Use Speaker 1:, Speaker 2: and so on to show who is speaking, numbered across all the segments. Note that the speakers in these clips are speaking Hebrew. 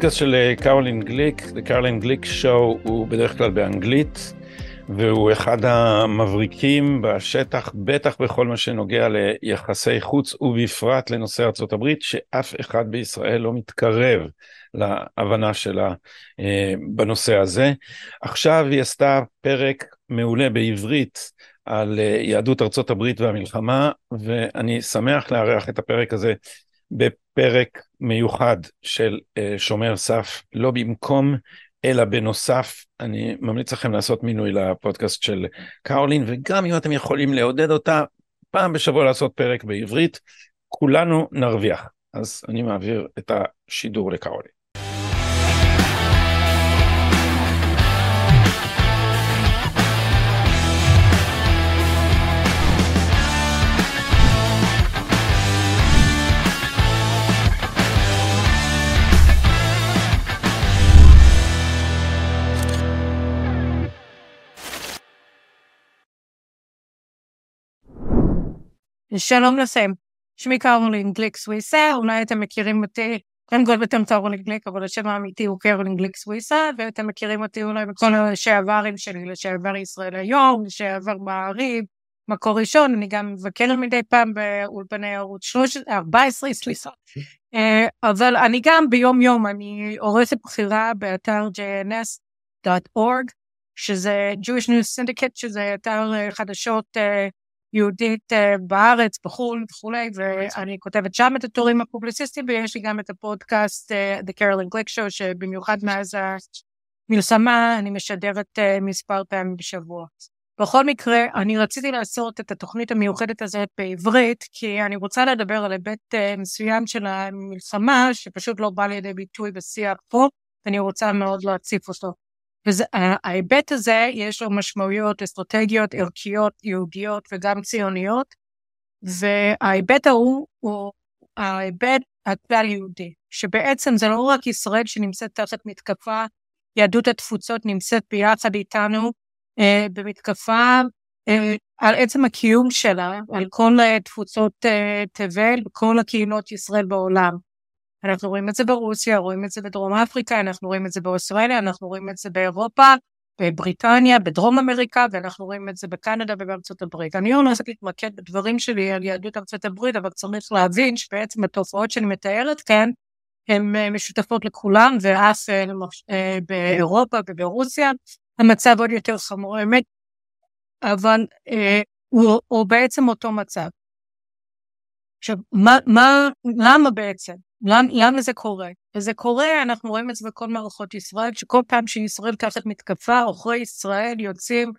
Speaker 1: הפודקאסט של קרולין גליק, The Caroline Glick Show, הוא בדרך כלל באנגלית, והוא אחד המבריקים בשטח, בטח בכל מה שנוגע ליחסי חוץ, ובפרט לנושא ארה"ב, שאף אחד בישראל לא מתקרב להבנה שלה אה, בנושא הזה. עכשיו היא עשתה פרק מעולה בעברית על אה, יהדות ארצות הברית והמלחמה, ואני שמח לארח את הפרק הזה בפרק מיוחד של אה, שומר סף, לא במקום אלא בנוסף, אני ממליץ לכם לעשות מינוי לפודקאסט של קרולין, וגם אם אתם יכולים לעודד אותה, פעם בשבוע לעשות פרק בעברית, כולנו נרוויח. אז אני מעביר את השידור לקרולין.
Speaker 2: שלום לכם, שמי קרולין גליק סוויסה, אולי אתם מכירים אותי, קודם כל אתם קרולין גליק, אבל השם האמיתי הוא קרולין גליק סוויסה, ואתם מכירים אותי אולי בכל השעברים שלי, לשעבר ישראל היום, לשעבר מעריב, מקור ראשון, אני גם מבקרת מדי פעם באולפני ערוץ 14, סליחה. אה, אבל אני גם ביום יום, אני עורכת בחירה באתר jns.org, שזה Jewish News Syndicate, שזה אתר אה, חדשות אה, יהודית אה, בארץ, בחו"ל וכולי, ואני כותבת שם את הטורים הפובליציסטיים, ויש לי גם את הפודקאסט uh, The Carolyn Glick Show, שבמיוחד מאז המלחמה אני משדרת uh, מספר פעמים בשבוע. בכל מקרה, אני רציתי לעשות את התוכנית המיוחדת הזאת בעברית, כי אני רוצה לדבר על היבט מסוים של המלחמה, שפשוט לא בא לידי ביטוי בשיח פה, ואני רוצה מאוד להציף אותו. וההיבט הזה יש לו משמעויות אסטרטגיות, ערכיות, יהודיות וגם ציוניות, וההיבט ההוא הוא ההיבט הכלל יהודי, שבעצם זה לא רק ישראל שנמצאת תחת מתקפה, יהדות התפוצות נמצאת ביחד איתנו אה, במתקפה אה, על עצם הקיום שלה, על כל תפוצות אה, תבל וכל הקהילות ישראל בעולם. אנחנו רואים את זה ברוסיה, רואים את זה בדרום אפריקה, אנחנו רואים את זה באוסטרליה, אנחנו רואים את זה באירופה, בבריטניה, בדרום אמריקה, ואנחנו רואים את זה בקנדה ובארצות הברית. אני לא הולכת להתמקד בדברים שלי על יהדות ארצות הברית, אבל צריך להבין שבעצם התופעות שאני מתארת כאן, הן אה, משותפות לכולם, ואף אה, אה, באירופה וברוסיה המצב עוד יותר חמור, האמת, אבל הוא, הוא בעצם אותו מצב. עכשיו, מה, מה, למה בעצם? למ, למה זה קורה? וזה קורה, אנחנו רואים את זה בכל מערכות ישראל, שכל פעם שישראל תחת מתקפה, עוכרי ישראל יוצאים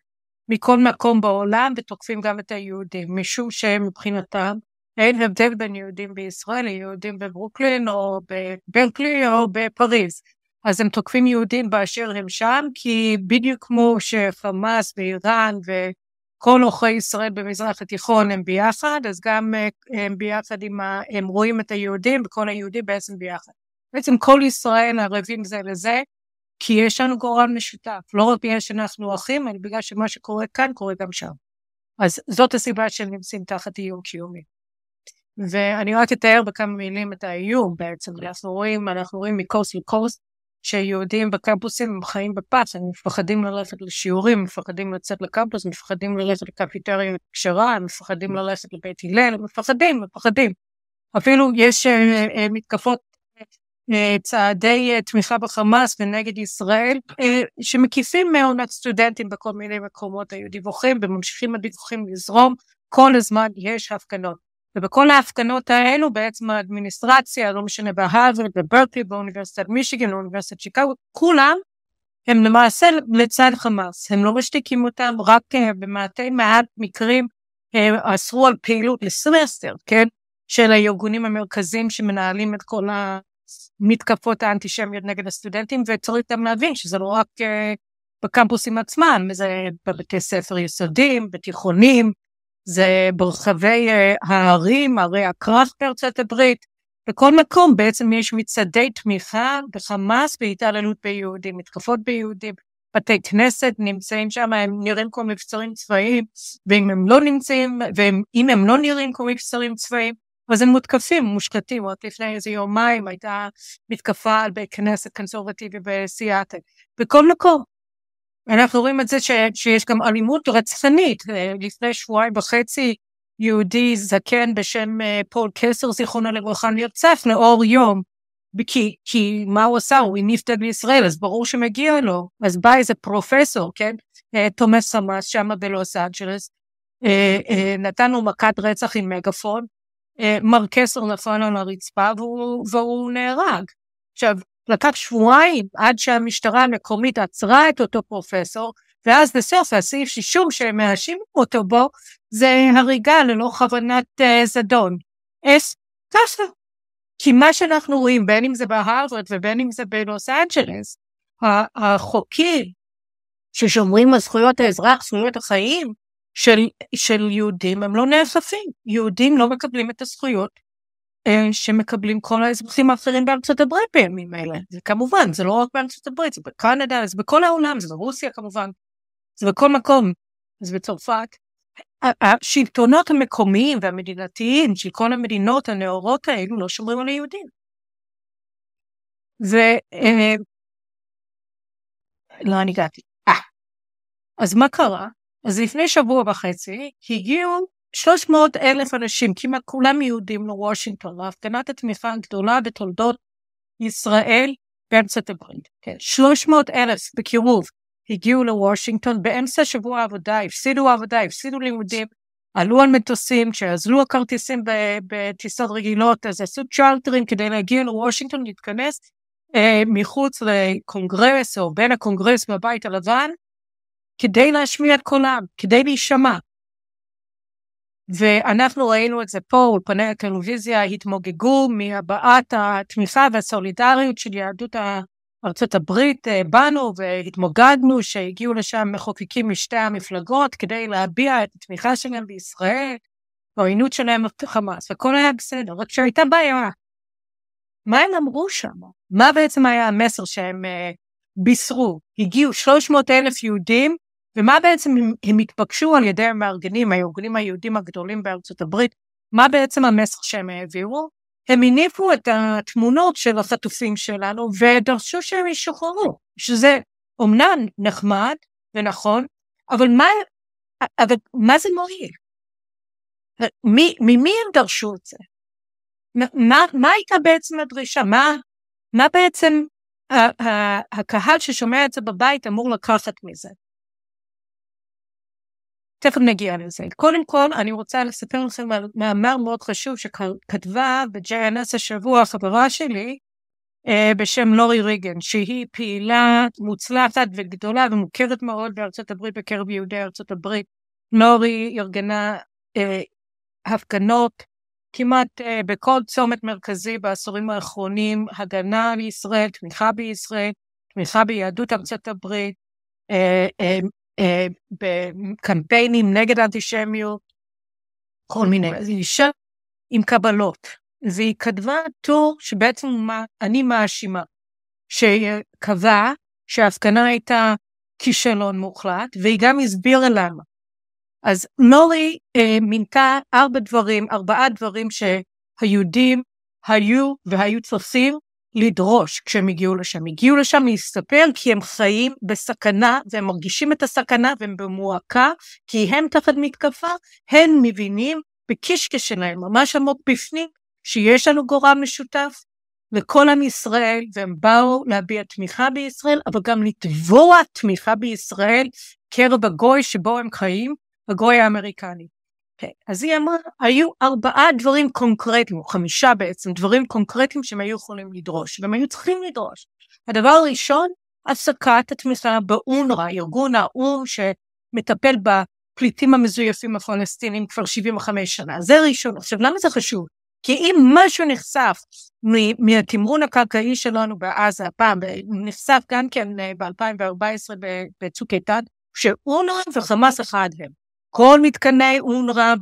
Speaker 2: מכל מקום בעולם ותוקפים גם את היהודים, משום שמבחינתם אין הבדל בין יהודים בישראל ליהודים בברוקלין או בברקלי או בפריז. אז הם תוקפים יהודים באשר הם שם, כי בדיוק כמו שחמאס ואיראן ו... כל עוכרי ישראל במזרח התיכון הם ביחד, אז גם אה, הם ביחד עם ה... הם רואים את היהודים וכל היהודים בעצם ביחד. בעצם כל ישראל ערבים זה לזה, כי יש לנו גורל משותף, לא רק בגלל שאנחנו אחים, אלא בגלל שמה שקורה כאן קורה גם שם. אז זאת הסיבה שהם נמצאים תחת איום קיומי. ואני רק אתאר בכמה מילים את האיום בעצם, אנחנו רואים, אנחנו רואים מקורס לקורס, שיהודים בקמפוסים הם חיים בפס, הם מפחדים ללכת לשיעורים, מפחדים לצאת לקמפוס, מפחדים ללכת לקפיטריה כשרה, הם מפחדים ללכת לבית הלל, הם מפחדים, מפחדים. אפילו יש uh, uh, מתקפות, uh, צעדי תמיכה בחמאס ונגד ישראל, שמקיפים מעונת סטודנטים בכל מיני מקומות, היו דיווחים וממשיכים הדיווחים לזרום, כל הזמן יש הפגנות. ובכל ההפגנות האלו בעצם האדמיניסטרציה, לא משנה בהרווארד, בברקלי, באוניברסיטת מישיגן, באוניברסיטת שיקגו, כולם הם למעשה לצד חמאס, הם לא משתיקים אותם, רק אה, במעטי מעט מקרים הם אה, אסרו על פעילות לסמסטר, כן, של הארגונים המרכזיים שמנהלים את כל המתקפות האנטישמיות נגד הסטודנטים, וצריך גם להבין שזה לא רק אה, בקמפוסים עצמם, זה בבתי ספר יסודיים, בתיכונים, זה ברחבי אה, הערים, ערי הקרב בארצות הברית, בכל מקום בעצם יש מצעדי תמיכה בחמאס בהתעללות ביהודים, מתקפות ביהודים, בתי כנסת נמצאים שם, הם נראים כמו מבצרים צבאיים, ואם הם לא נמצאים, ואם הם לא נראים כמו מבצרים צבאיים, אז הם מותקפים, מושחתים. רק לפני איזה יומיים הייתה מתקפה על בית כנסת קונסרבטיבי בסיאטל. בכל מקום. אנחנו רואים את זה ש, שיש גם אלימות רצחנית. לפני שבועיים וחצי יהודי זקן בשם אה, פול קסלר, זיכרונו לברכה, נרצח לאור יום. כי, כי מה הוא עשה? הוא הניף דגל ישראל, אז ברור שמגיע לו. אז בא איזה פרופסור, כן? אה, תומך חמאס שם בלוס אנג'לס, אה, לו מכת רצח עם מגפון, מר קסר נפל על הרצפה והוא, והוא נהרג. עכשיו, לקח שבועיים עד שהמשטרה המקומית עצרה את אותו פרופסור, ואז בסוף הסעיף שישום שהם מאשימים אותו בו, זה הריגה ללא כוונת uh, זדון. אס, ככה. כי מה שאנחנו רואים, בין אם זה בהרווארד ובין אם זה בלוס אנג'לס, החוקים ששומרים על זכויות האזרח, זכויות החיים של, של יהודים, הם לא נאספים. יהודים לא מקבלים את הזכויות שמקבלים כל האזרחים האחרים בארצות הברית בימים אלה. זה כמובן, זה לא רק בארצות הברית, זה בקנדה, זה בכל העולם, זה ברוסיה כמובן, זה בכל מקום, זה בצרפת. השלטונות המקומיים והמדינתיים של כל המדינות הנאורות האלו לא שומרים על היהודים. ו... אה, לא, אני הגעתי. אה. אז מה קרה? אז לפני שבוע וחצי הגיעו 300 אלף אנשים, כמעט כולם יהודים לוושינגטון, להפגנת התמיכה הגדולה בתולדות ישראל בארצות הברית. כן, 300 אלף בקירוב הגיעו לוושינגטון באמצע שבוע העבודה, הפסידו עבודה, הפסידו לימודים, עלו על מטוסים, כשעזלו הכרטיסים בטיסות רגילות, אז עשו צ'ארטרים כדי להגיע לוושינגטון, להתכנס אה, מחוץ לקונגרס או בין הקונגרס והבית הלבן, כדי להשמיע את קולם, כדי להישמע. ואנחנו ראינו את זה פה, אולפני הטלוויזיה התמוגגו מהבעת התמיכה והסולידריות של יהדות ארצות הברית אה, בנו והתמוגגנו שהגיעו לשם מחוקקים משתי המפלגות כדי להביע את התמיכה שלהם בישראל, העוינות שלהם בחמאס, והכל היה בסדר, רק שהייתה בעיה. מה הם אמרו שם? מה בעצם היה המסר שהם uh, בישרו? הגיעו 300 אלף יהודים ומה בעצם הם, התבקשו על ידי המארגנים, הארגונים היהודים הגדולים בארצות הברית, מה בעצם המסר שהם העבירו? הם הניפו את התמונות של החטופים שלנו ודרשו שהם ישוחררו, שזה אומנם נחמד ונכון, אבל מה, אבל מה זה מועיל? ממי הם דרשו את זה? מה, מה הייתה בעצם הדרישה? מה, מה בעצם הקהל ששומע את זה בבית אמור לקחת מזה? תכף נגיע לזה. קודם כל, אני רוצה לספר לכם על מאמר מאוד חשוב שכתבה ב-JNS השבוע חברה שלי אה, בשם לורי ריגן, שהיא פעילה מוצלחת וגדולה ומוכרת מאוד בארצות הברית בקרב יהודי ארצות הברית. לורי ארגנה אה, הפגנות כמעט אה, בכל צומת מרכזי בעשורים האחרונים, הגנה לישראל, תמיכה בישראל, תמיכה ביהדות ארצות הברית, אה, אה, בקמפיינים נגד אנטישמיות, כל מיני. אז היא אישה עם קבלות, והיא כתבה טור שבעצם מה, אני מאשימה, שקבע שההפגנה הייתה כישלון מוחלט, והיא גם הסבירה למה. אז נורי אה, מינתה ארבע דברים, ארבעה דברים שהיהודים היו והיו צריכים לדרוש כשהם הגיעו לשם. הגיעו לשם להסתפר כי הם חיים בסכנה והם מרגישים את הסכנה והם במועקה כי הם תחת מתקפה, הם מבינים בקישקש שלהם, ממש עמוק בפנים, שיש לנו גורם משותף לכל עם ישראל והם באו להביע תמיכה בישראל אבל גם לתבוע תמיכה בישראל קרב הגוי שבו הם חיים, הגוי האמריקני. Okay. אוקיי, אז היא אמרה, היו ארבעה דברים קונקרטיים, או חמישה בעצם, דברים קונקרטיים שהם היו יכולים לדרוש, והם היו צריכים לדרוש. הדבר הראשון, הפסקת התמיכה באונר"א, ארגון האו"ם שמטפל בפליטים המזויפים הפלסטינים כבר 75 שנה. זה ראשון. עכשיו, למה זה חשוב? כי אם משהו נחשף מהתמרון הקרקעי שלנו בעזה, הפעם נחשף גם כן אה, ב-2014 בצוק איתן, שאונר"א וחמאס אחד הם. כל מתקני אונר"א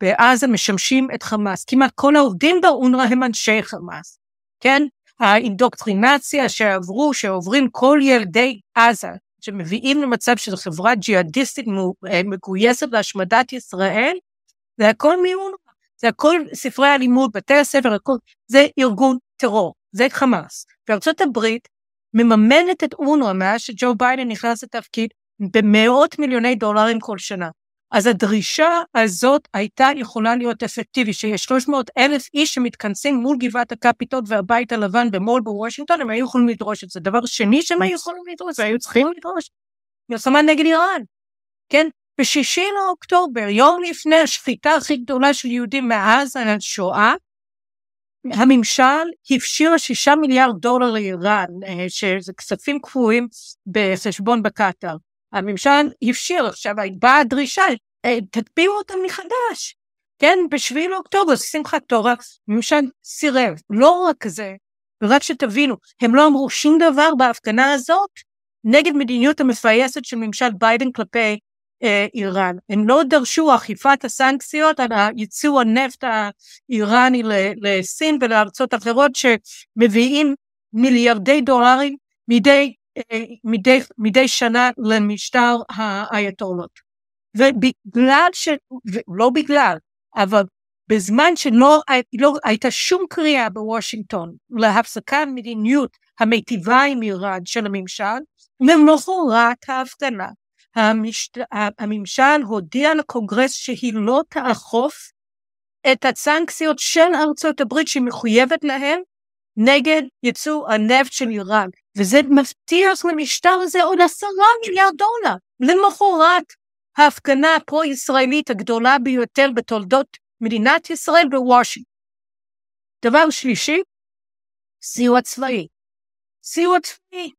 Speaker 2: בעזה משמשים את חמאס. כמעט כל העובדים באונר"א הם אנשי חמאס, כן? האינדוקטרינציה שעברו, שעוברים כל ילדי עזה, שמביאים למצב של חברה ג'יהאדיסטית אה, מגויסת להשמדת ישראל, זה הכל מאונר"א. זה הכל ספרי הלימוד, בתי הספר, הכל, זה ארגון טרור, זה חמאס. וארצות הברית מממנת את אונר"א מאז שג'ו ביידן נכנס לתפקיד במאות מיליוני דולרים כל שנה. אז הדרישה הזאת הייתה יכולה להיות אפקטיבית, שיש 300 אלף איש שמתכנסים מול גבעת הקפיטול והבית הלבן במול בוושינגטון, הם היו יכולים לדרוש את זה. דבר שני שהם היו יכולים לדרוש, והיו צריכים לדרוש, מלחמה נגד איראן. כן, בשישי לאוקטובר, יום לפני השחיטה הכי גדולה של יהודים מאז השואה, הממשל הפשיר שישה מיליארד דולר לאיראן, אה, שזה כספים קבועים בחשבון בקטאר. הממשל הפשיר, עכשיו באה הדרישה, אה, תקפיאו אותם מחדש. כן, בשביעי לאוקטובר, שמחת תורה, הממשל סירב. לא רק זה, ורק שתבינו, הם לא אמרו שום דבר בהפגנה הזאת נגד מדיניות המפייסת של ממשל ביידן כלפי אה, איראן. הם לא דרשו אכיפת הסנקציות על ייצוא הנפט האיראני לסין ולארצות אחרות שמביאים מיליארדי דולרים מדי, מדי, מדי שנה למשטר האייתולות. ובגלל ש... לא בגלל, אבל בזמן שלא לא, הייתה שום קריאה בוושינגטון להפסקת מדיניות המיטיבה עם איראן של הממשל, למחרת ההפגנה המשת... הממשל הודיע לקונגרס שהיא לא תאכוף את הסנקציות של ארצות הברית שהיא מחויבת להן נגד ייצוא הנפט של איראן, וזה מבטיח למשטר הזה עוד עשרה מיליארד דולר. למחרת ההפגנה הפרו-ישראלית הגדולה ביותר בתולדות מדינת ישראל בוושינגטון. דבר שלישי, סיוע צבאי. סיוע צבאי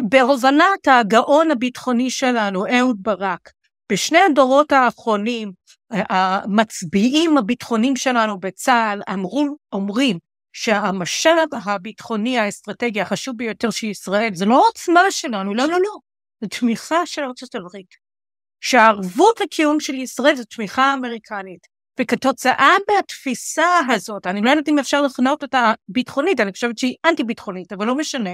Speaker 2: בהובלת הגאון הביטחוני שלנו, אהוד ברק, בשני הדורות האחרונים, המצביעים הביטחוניים שלנו בצה"ל אמרו, אומרים שהמשאב הביטחוני האסטרטגי החשוב ביותר של ישראל זה לא עוצמה שלנו, לא, לא, לא, זה תמיכה של ארצות הברית. שהערבות לקיום של ישראל זה תמיכה אמריקנית. וכתוצאה מהתפיסה הזאת, אני לא יודעת אם אפשר לכנות אותה ביטחונית, אני חושבת שהיא אנטי ביטחונית, אבל לא משנה.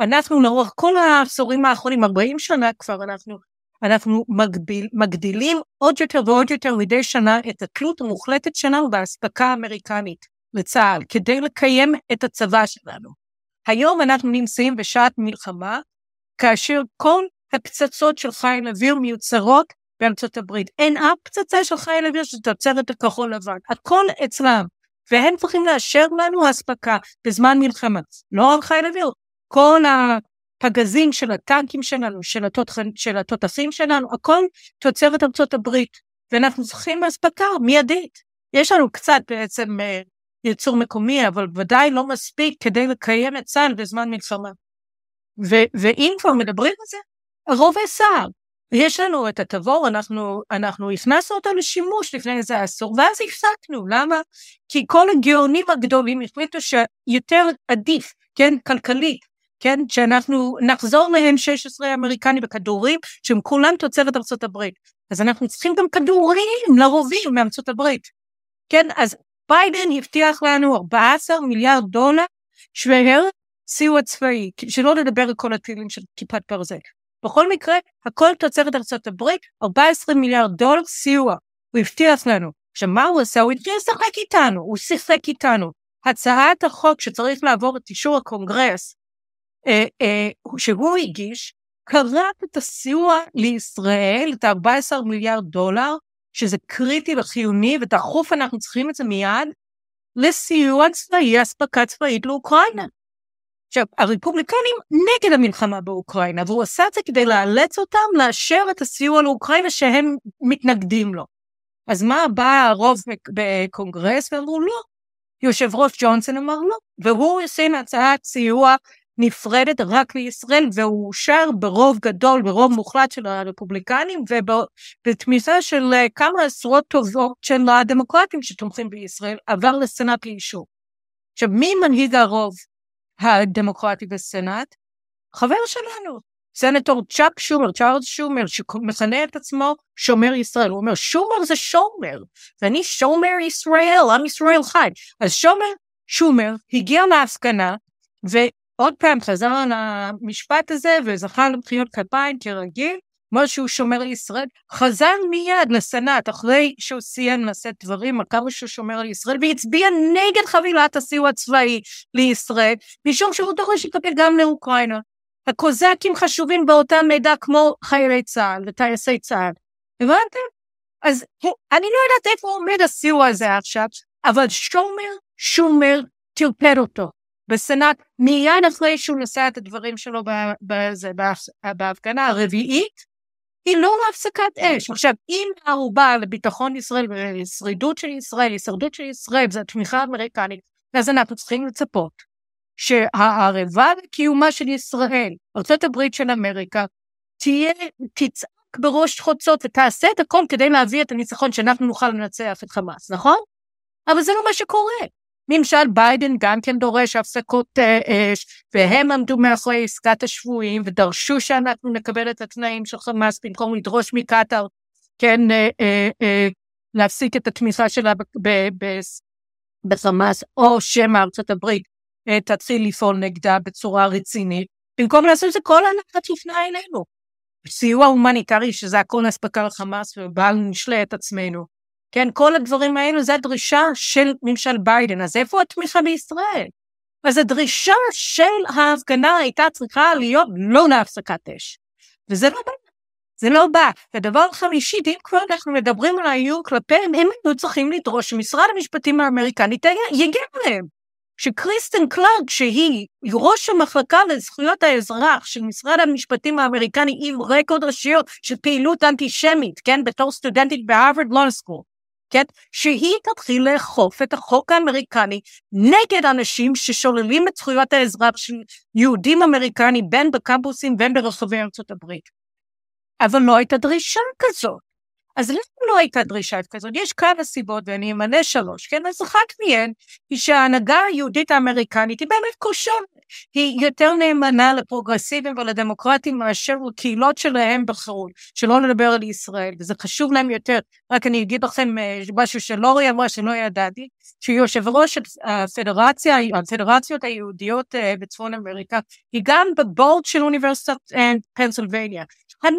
Speaker 2: אנחנו לאורך כל העשורים האחרונים, 40 שנה כבר, אנחנו, אנחנו מגביל, מגדילים עוד יותר ועוד יותר מדי שנה את התלות המוחלטת שלנו באספקה האמריקנית לצה"ל, כדי לקיים את הצבא שלנו. היום אנחנו נמצאים בשעת מלחמה, כאשר כל הפצצות של חיל אוויר מיוצרות בארצות הברית. אין אף פצצה של חיל אוויר שתוצרת הכחול לבן, הכל אצלם. והם צריכים לאשר לנו אספקה בזמן מלחמה. לא רק חיל אוויר, כל הפגזים של הטנקים שלנו, של, התותח, של התותחים שלנו, הכל תוצרת ארצות הברית, ואנחנו צריכים אספקה מיידית. יש לנו קצת בעצם אה, ייצור מקומי, אבל ודאי לא מספיק כדי לקיים את צה"ל בזמן מלחמה. ואם כבר מדברים על זה, רובי סער. יש לנו את התבור, אנחנו, אנחנו הכנסנו אותו לשימוש לפני איזה עשור, ואז הפסקנו. למה? כי כל הגאונים הגדולים החליטו שיותר עדיף, כן, כלכלית, כן, שאנחנו נחזור להם 16 אמריקני בכדורים, שהם כולם תוצרת ארצות הברית. אז אנחנו צריכים גם כדורים לרובים מארצות הברית. כן, אז ביידן הבטיח לנו 14 מיליארד דולר שווה סיוע צבאי, שלא לדבר על כל הטילים של כיפת ברזל. בכל מקרה, הכל תוצרת ארצות הברית, 14 מיליארד דולר סיוע. הוא הבטיח לנו. עכשיו, מה הוא עשה? הוא התחיל לשחק איתנו, הוא שיחק איתנו. הצעת החוק שצריך לעבור את אישור הקונגרס אה, אה, שהוא הגיש, קראת את הסיוע לישראל, את ה-14 מיליארד דולר, שזה קריטי וחיוני ודחוף, אנחנו צריכים את זה מיד, לסיוע צבאי, אספקה צבאית לאוקראינה. עכשיו, הרפובליקנים נגד המלחמה באוקראינה, והוא עשה את זה כדי לאלץ אותם לאשר את הסיוע לאוקראינה שהם מתנגדים לו. אז מה בא הרוב בקונגרס ואמרו לא. יושב ראש ג'ונסון אמר לא, והוא עושה הצעת סיוע נפרדת רק לישראל והוא אושר ברוב גדול, ברוב מוחלט של הרפובליקנים ובתמיסה של אה, כמה עשרות טובות של הדמוקרטים שתומכים בישראל עבר לסנאט לאישור. עכשיו מי מנהיג הרוב הדמוקרטי בסנאט? חבר שלנו, סנטור צ'אק שומר, צ'ארלס שומר, שמכנה את עצמו שומר ישראל. הוא אומר, שומר זה שומר, ואני שומר ישראל, עם ישראל חי. אז שומר, שומר, הגיע להפגנה, עוד פעם חזר על המשפט הזה וזכה למחיאות כפיים כרגיל, כמו שהוא שומר על ישראל, חזר מיד לסנאט אחרי שהוא סיים לשאת דברים על כמה שהוא שומר על ישראל, והצביע נגד חבילת הסיוע הצבאי לישראל, משום שהוא דורש לקבל גם לאוקראינה. הקוזקים חשובים באותה מידה כמו חיילי צה"ל וטייסי צה"ל. הבנתם? אז אני לא יודעת איפה עומד הסיוע הזה עכשיו, אבל שומר, שומר טרפד אותו בסנאט מיד אחרי שהוא נשא את הדברים שלו בזה, בהפגנה הרביעית, היא לא להפסקת אש. עכשיו, אם הערובה לביטחון ישראל ולשרידות של ישראל, הישרדות של ישראל, זה התמיכה האמריקנית, אז אנחנו צריכים לצפות שהערבה לקיומה של ישראל, ארה"ב של אמריקה, תהיה, תצעק בראש חוצות ותעשה את הכל כדי להביא את הניצחון שאנחנו נוכל לנצח את חמאס, נכון? אבל זה לא מה שקורה. ממשל ביידן גם כן דורש הפסקות אה, אש, והם עמדו מאחורי עסקת השבויים ודרשו שאנחנו נקבל את התנאים של חמאס במקום לדרוש מקטאר, כן, אה, אה, אה, להפסיק את התמיכה שלה בחמאס, או שמא ארצות הברית אה, תתחיל לפעול נגדה בצורה רצינית. במקום לעשות את זה כל הנחת לפני אלינו. סיוע הומניטרי שזה הכל אספקה לחמאס ובל נשלה את עצמנו. כן, כל הדברים האלו זה הדרישה של ממשל ביידן, אז איפה התמיכה בישראל? אז הדרישה של ההפגנה הייתה צריכה להיות לא להפסקת אש. וזה לא בא. זה לא בא. ודבר חמישי, אם כבר אנחנו מדברים על האיום כלפיהם, הם היו צריכים לדרוש שמשרד המשפטים האמריקני יגן עליהם. שקריסטן קלארק, שהיא ראש המחלקה לזכויות האזרח של משרד המשפטים האמריקני עם רקורד רשויות של פעילות אנטישמית, כן, בתור סטודנטית בהרווארד לון סקול, כן, שהיא תתחיל לאכוף את החוק האמריקני נגד אנשים ששוללים את זכויות האזרח של יהודים אמריקנים בין בקמפוסים ובין ברחבי ארצות הברית. אבל לא הייתה דרישה כזאת. אז למה לא הייתה דרישה כזאת? יש כמה סיבות ואני אמנה שלוש, כן? אז אחת מהן היא שההנהגה היהודית האמריקנית היא באמת כושלת. היא יותר נאמנה לפרוגרסיבים ולדמוקרטים מאשר לקהילות שלהם בחו"ל, שלא לדבר על ישראל, וזה חשוב להם יותר. רק אני אגיד לכם אה, משהו שלורי אמרה שלא ידעתי, שיושב ראש הפדרציה, הפדרציות היהודיות אה, בצפון אמריקה, היא גם בבורד של אוניברסיטת אה, פנסילבניה. אחד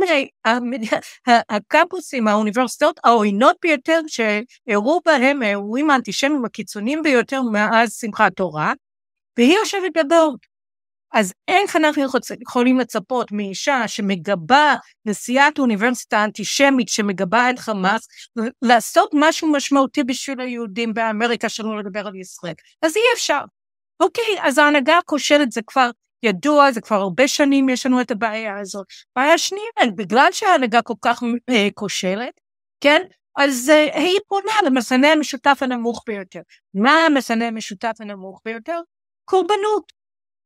Speaker 2: מהקמפוסים, האוניברסיטאות העוינות ביותר שאירעו בהם האירועים האנטישמיים הקיצוניים ביותר מאז שמחת תורה, והיא יושבת בבורד. אז איך אנחנו יכולים לצפות מאישה שמגבה נשיאת אוניברסיטה אנטישמית שמגבה את חמאס, לעשות משהו משמעותי בשביל היהודים באמריקה שלא לדבר על ישראל? אז אי אפשר. אוקיי, אז ההנהגה הכושלת זה כבר ידוע, זה כבר הרבה שנים יש לנו את הבעיה הזאת. בעיה שנייה, בגלל שההנהגה כל כך אה, כושלת, כן? אז uh, היא פונה למסנה המשותף הנמוך ביותר. מה המסנה המשותף הנמוך ביותר? קורבנות.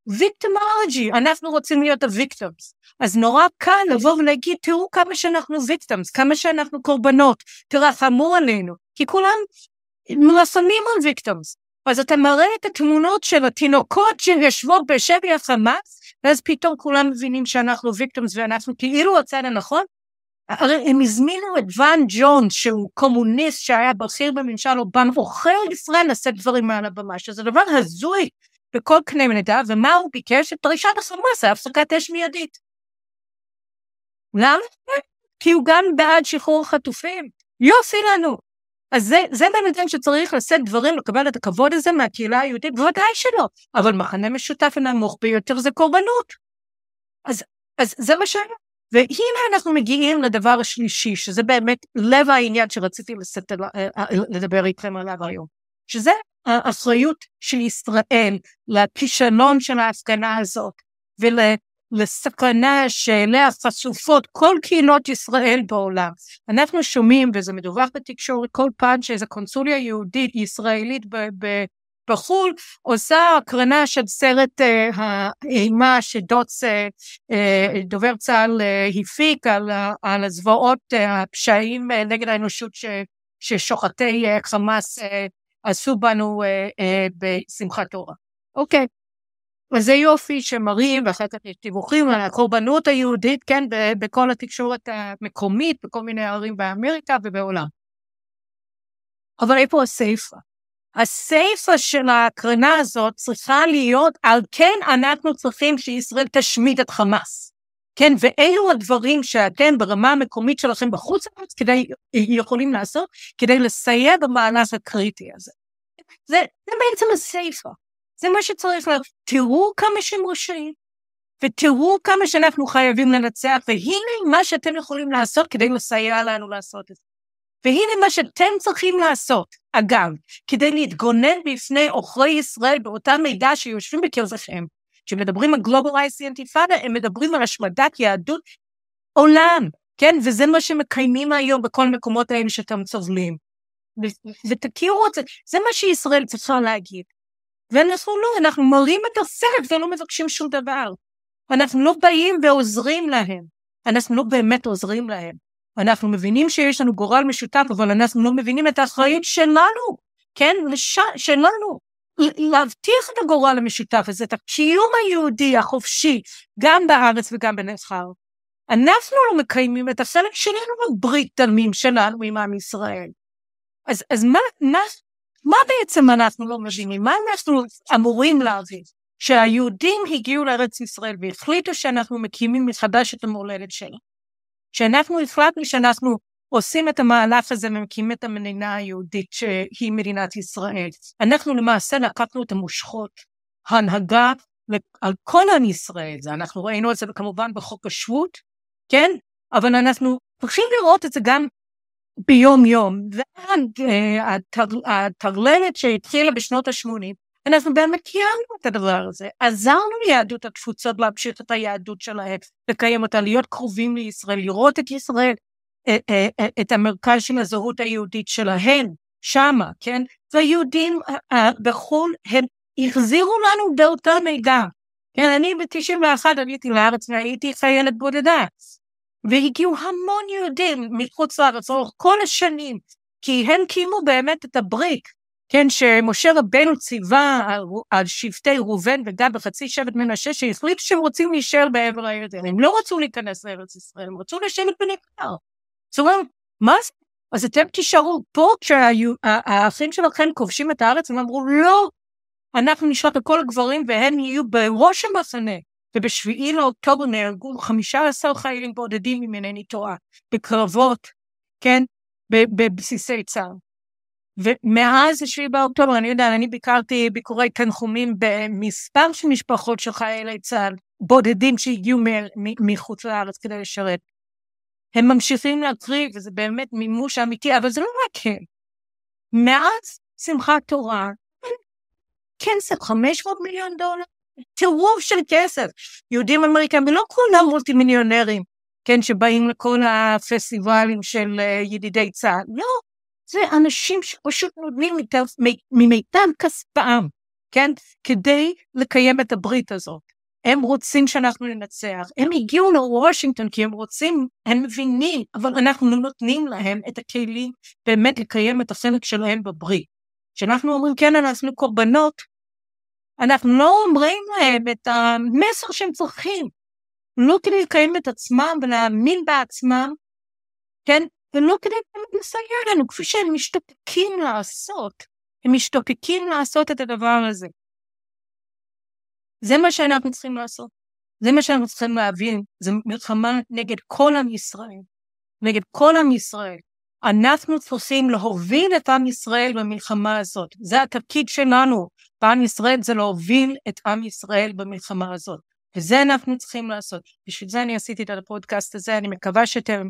Speaker 2: ויקטימולוגי, אנחנו רוצים להיות הוויקטומס. אז נורא קל לבוא ולהגיד, תראו כמה שאנחנו ויקטומס, כמה שאנחנו קורבנות, תרחמו עלינו, כי כולם מלפנים על ויקטומס. אז אתה מראה את התמונות של התינוקות שיושבות בשבי החמאס, ואז פתאום כולם מבינים שאנחנו ויקטומס ואנחנו כאילו הצד הנכון. הרי הם הזמינו את ואן ג'ון שהוא קומוניסט שהיה בכיר בממשל אובמה, עוכר ישראל לשאת דברים מעל הבמה, שזה דבר הזוי בכל קנה מידה, ומה הוא ביקש? את דרישת החמאס, הפסקת אש מיידית. למה? כי הוא גם בעד שחרור חטופים. יופי לנו. אז זה, זה בן אדם שצריך לשאת דברים, לקבל את הכבוד הזה מהקהילה היהודית, בוודאי שלא. אבל מחנה משותף הנמוך ביותר זה קורבנות. אז, אז זה מה ש... והנה אנחנו מגיעים לדבר השלישי, שזה באמת לב העניין שרציתי לשאת, אה, אה, לדבר איתכם עליו היום, שזה האחריות של ישראל לכישלון של ההפגנה הזאת ולסכנה שאליה חשופות כל קהילות ישראל בעולם. אנחנו שומעים, וזה מדווח בתקשורת כל פעם שאיזו קונסוליה יהודית ישראלית בחו"ל עושה הקרנה של סרט uh, האימה שדוץ uh, uh, דובר צה"ל uh, הפיק על, על הזוועות uh, הפשעים uh, נגד האנושות ש, ששוחטי uh, חמאס עשו בנו אה, אה, בשמחת תורה. אוקיי. אז זה יופי שמראים, ואחר כך יש דיווחים על הקורבנות היהודית, כן, בכל התקשורת המקומית, בכל מיני ערים באמריקה ובעולם. אבל איפה הסייפה? הסייפה של ההקרנה הזאת צריכה להיות, על כן אנחנו צריכים שישראל תשמיד את חמאס. כן, ואלו הדברים שאתם ברמה המקומית שלכם בחוץ לארץ כדי, יכולים לעשות כדי לסייע במהלך הקריטי הזה. זה, זה בעצם הסיפא, זה מה שצריך ל... תראו כמה שהם רשעים, ותראו כמה שאנחנו חייבים לנצח, והנה מה שאתם יכולים לעשות כדי לסייע לנו לעשות את זה. והנה מה שאתם צריכים לעשות, אגב, כדי להתגונן בפני עוכרי ישראל באותה מידה שיושבים בקרבכם. כשמדברים על globalize אינתיפאדה, הם מדברים על השמדת יהדות עולם, כן? וזה מה שמקיימים היום בכל מקומות האלה שאתם סובלים. ותכירו את זה, זה מה שישראל צריכה להגיד. ואנחנו לא, אנחנו מראים את הסרט ולא מבקשים שום דבר. אנחנו לא באים ועוזרים להם, אנחנו לא באמת עוזרים להם. אנחנו מבינים שיש לנו גורל משותף, אבל אנחנו לא מבינים את האחריות שלנו, כן? לש... שלנו, להבטיח את הגורל המשותף הזה, את הקיום היהודי החופשי, גם בארץ וגם בנבחר. אנחנו לא מקיימים את החלק שלנו בברית תלמים שלנו עם עם ישראל. אז, אז מה, מה, מה בעצם אנחנו לא מבינים? מה אנחנו אמורים להבין? שהיהודים הגיעו לארץ ישראל והחליטו שאנחנו מקימים מחדש את המולדת שלנו. שאנחנו החלטנו שאנחנו עושים את המהלך הזה ומקימים את המדינה היהודית שהיא מדינת ישראל. אנחנו למעשה לקחנו את המושכות, ההנהגה על כל עם ישראל, זה אנחנו ראינו את זה כמובן בחוק השבות, כן? אבל אנחנו צריכים לראות את זה גם ביום יום, והטרללת שהתחילה בשנות ה-80, אנחנו באמת קיימנו את הדבר הזה, עזרנו ליהדות התפוצות להמשיך את היהדות שלהם, לקיים אותה, להיות קרובים לישראל, לראות את ישראל, את המרכז של הזהות היהודית שלהם, שמה, כן? והיהודים בחו"ל, הם החזירו לנו באותה מידע. כן, אני ב-91 עליתי לארץ והייתי חיילת בודדה. והגיעו המון יהודים מחוץ לארץ לאורך כל השנים, כי הם קיימו באמת את הבריק, כן, שמשה רבנו ציווה על, על שבטי ראובן וגם בחצי שבט מנשה, שהחליטו שהם רוצים להישאר בעבר הירדן, הם לא רצו להיכנס לארץ ישראל, הם רצו לשבת בנקר. זאת אומרת, מה זה? אז אתם תישארו פה כשהאחים שלכם כובשים את הארץ, הם אמרו, לא, אנחנו נשלח את כל הגברים והם יהיו בראש המחנה. ובשביעי לאוקטובר נהרגו 15 חיילים בודדים, אם אינני טועה, בקרבות, כן, בבסיסי צה"ל. ומאז השביעי באוקטובר, אני יודע, אני ביקרתי ביקורי תנחומים במספר של משפחות של חיילי צה"ל, בודדים שהגיעו מחוץ לארץ כדי לשרת. הם ממשיכים להקריב, וזה באמת מימוש אמיתי, אבל זה לא רק הם. מאז שמחת תורה, כסף, 500 מיליון דולר, טירוף של כסף. יהודים אמריקאים, ולא כולם מולטי מיליונרים, כן, שבאים לכל הפסטיבלים של אה, ידידי צה"ל, לא, זה אנשים שפשוט נותנים ממיטב כספם, כן, כדי לקיים את הברית הזאת. הם רוצים שאנחנו ננצח, הם הגיעו לוושינגטון כי הם רוצים, הם מבינים, אבל אנחנו לא נותנים להם את הכלים באמת לקיים את החלק שלהם בברית. כשאנחנו אומרים כן אנחנו קורבנות, אנחנו לא אומרים להם את המסר שהם צריכים, לא כדי לקיים את עצמם ולהאמין בעצמם, כן, ולא כדי לסייע לנו, כפי שהם משתוקקים לעשות, הם משתוקקים לעשות את הדבר הזה. זה מה שאנחנו צריכים לעשות. זה מה שאנחנו צריכים להבין, זה מלחמה נגד כל עם ישראל, נגד כל עם ישראל. אנחנו צריכים להוביל את עם ישראל במלחמה הזאת. זה התפקיד שלנו בעם ישראל, זה להוביל את עם ישראל במלחמה הזאת. וזה אנחנו צריכים לעשות. בשביל זה אני עשיתי את הפודקאסט הזה, אני מקווה שאתם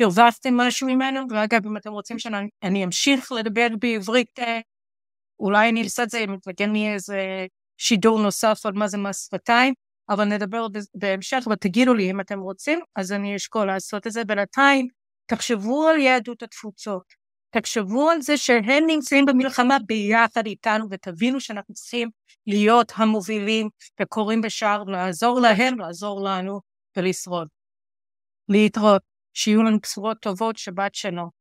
Speaker 2: הרווחתם משהו ממנו, ואגב, אם אתם רוצים שאני אמשיך לדבר בעברית, אה, אולי אני אעשה את זה, אם מתנגן לי איזה שידור נוסף על מה זה מס שפתיים, אבל נדבר בהמשך, ותגידו לי אם אתם רוצים, אז אני אשקול לעשות את זה. בינתיים, תחשבו על יהדות התפוצות, תחשבו על זה שהם נמצאים במלחמה ביחד איתנו, ותבינו שאנחנו צריכים להיות המובילים וקוראים בשער, לעזור להם, לעזור לנו ולשרוד. להתראות, שיהיו לנו בשורות טובות, שבת שלום.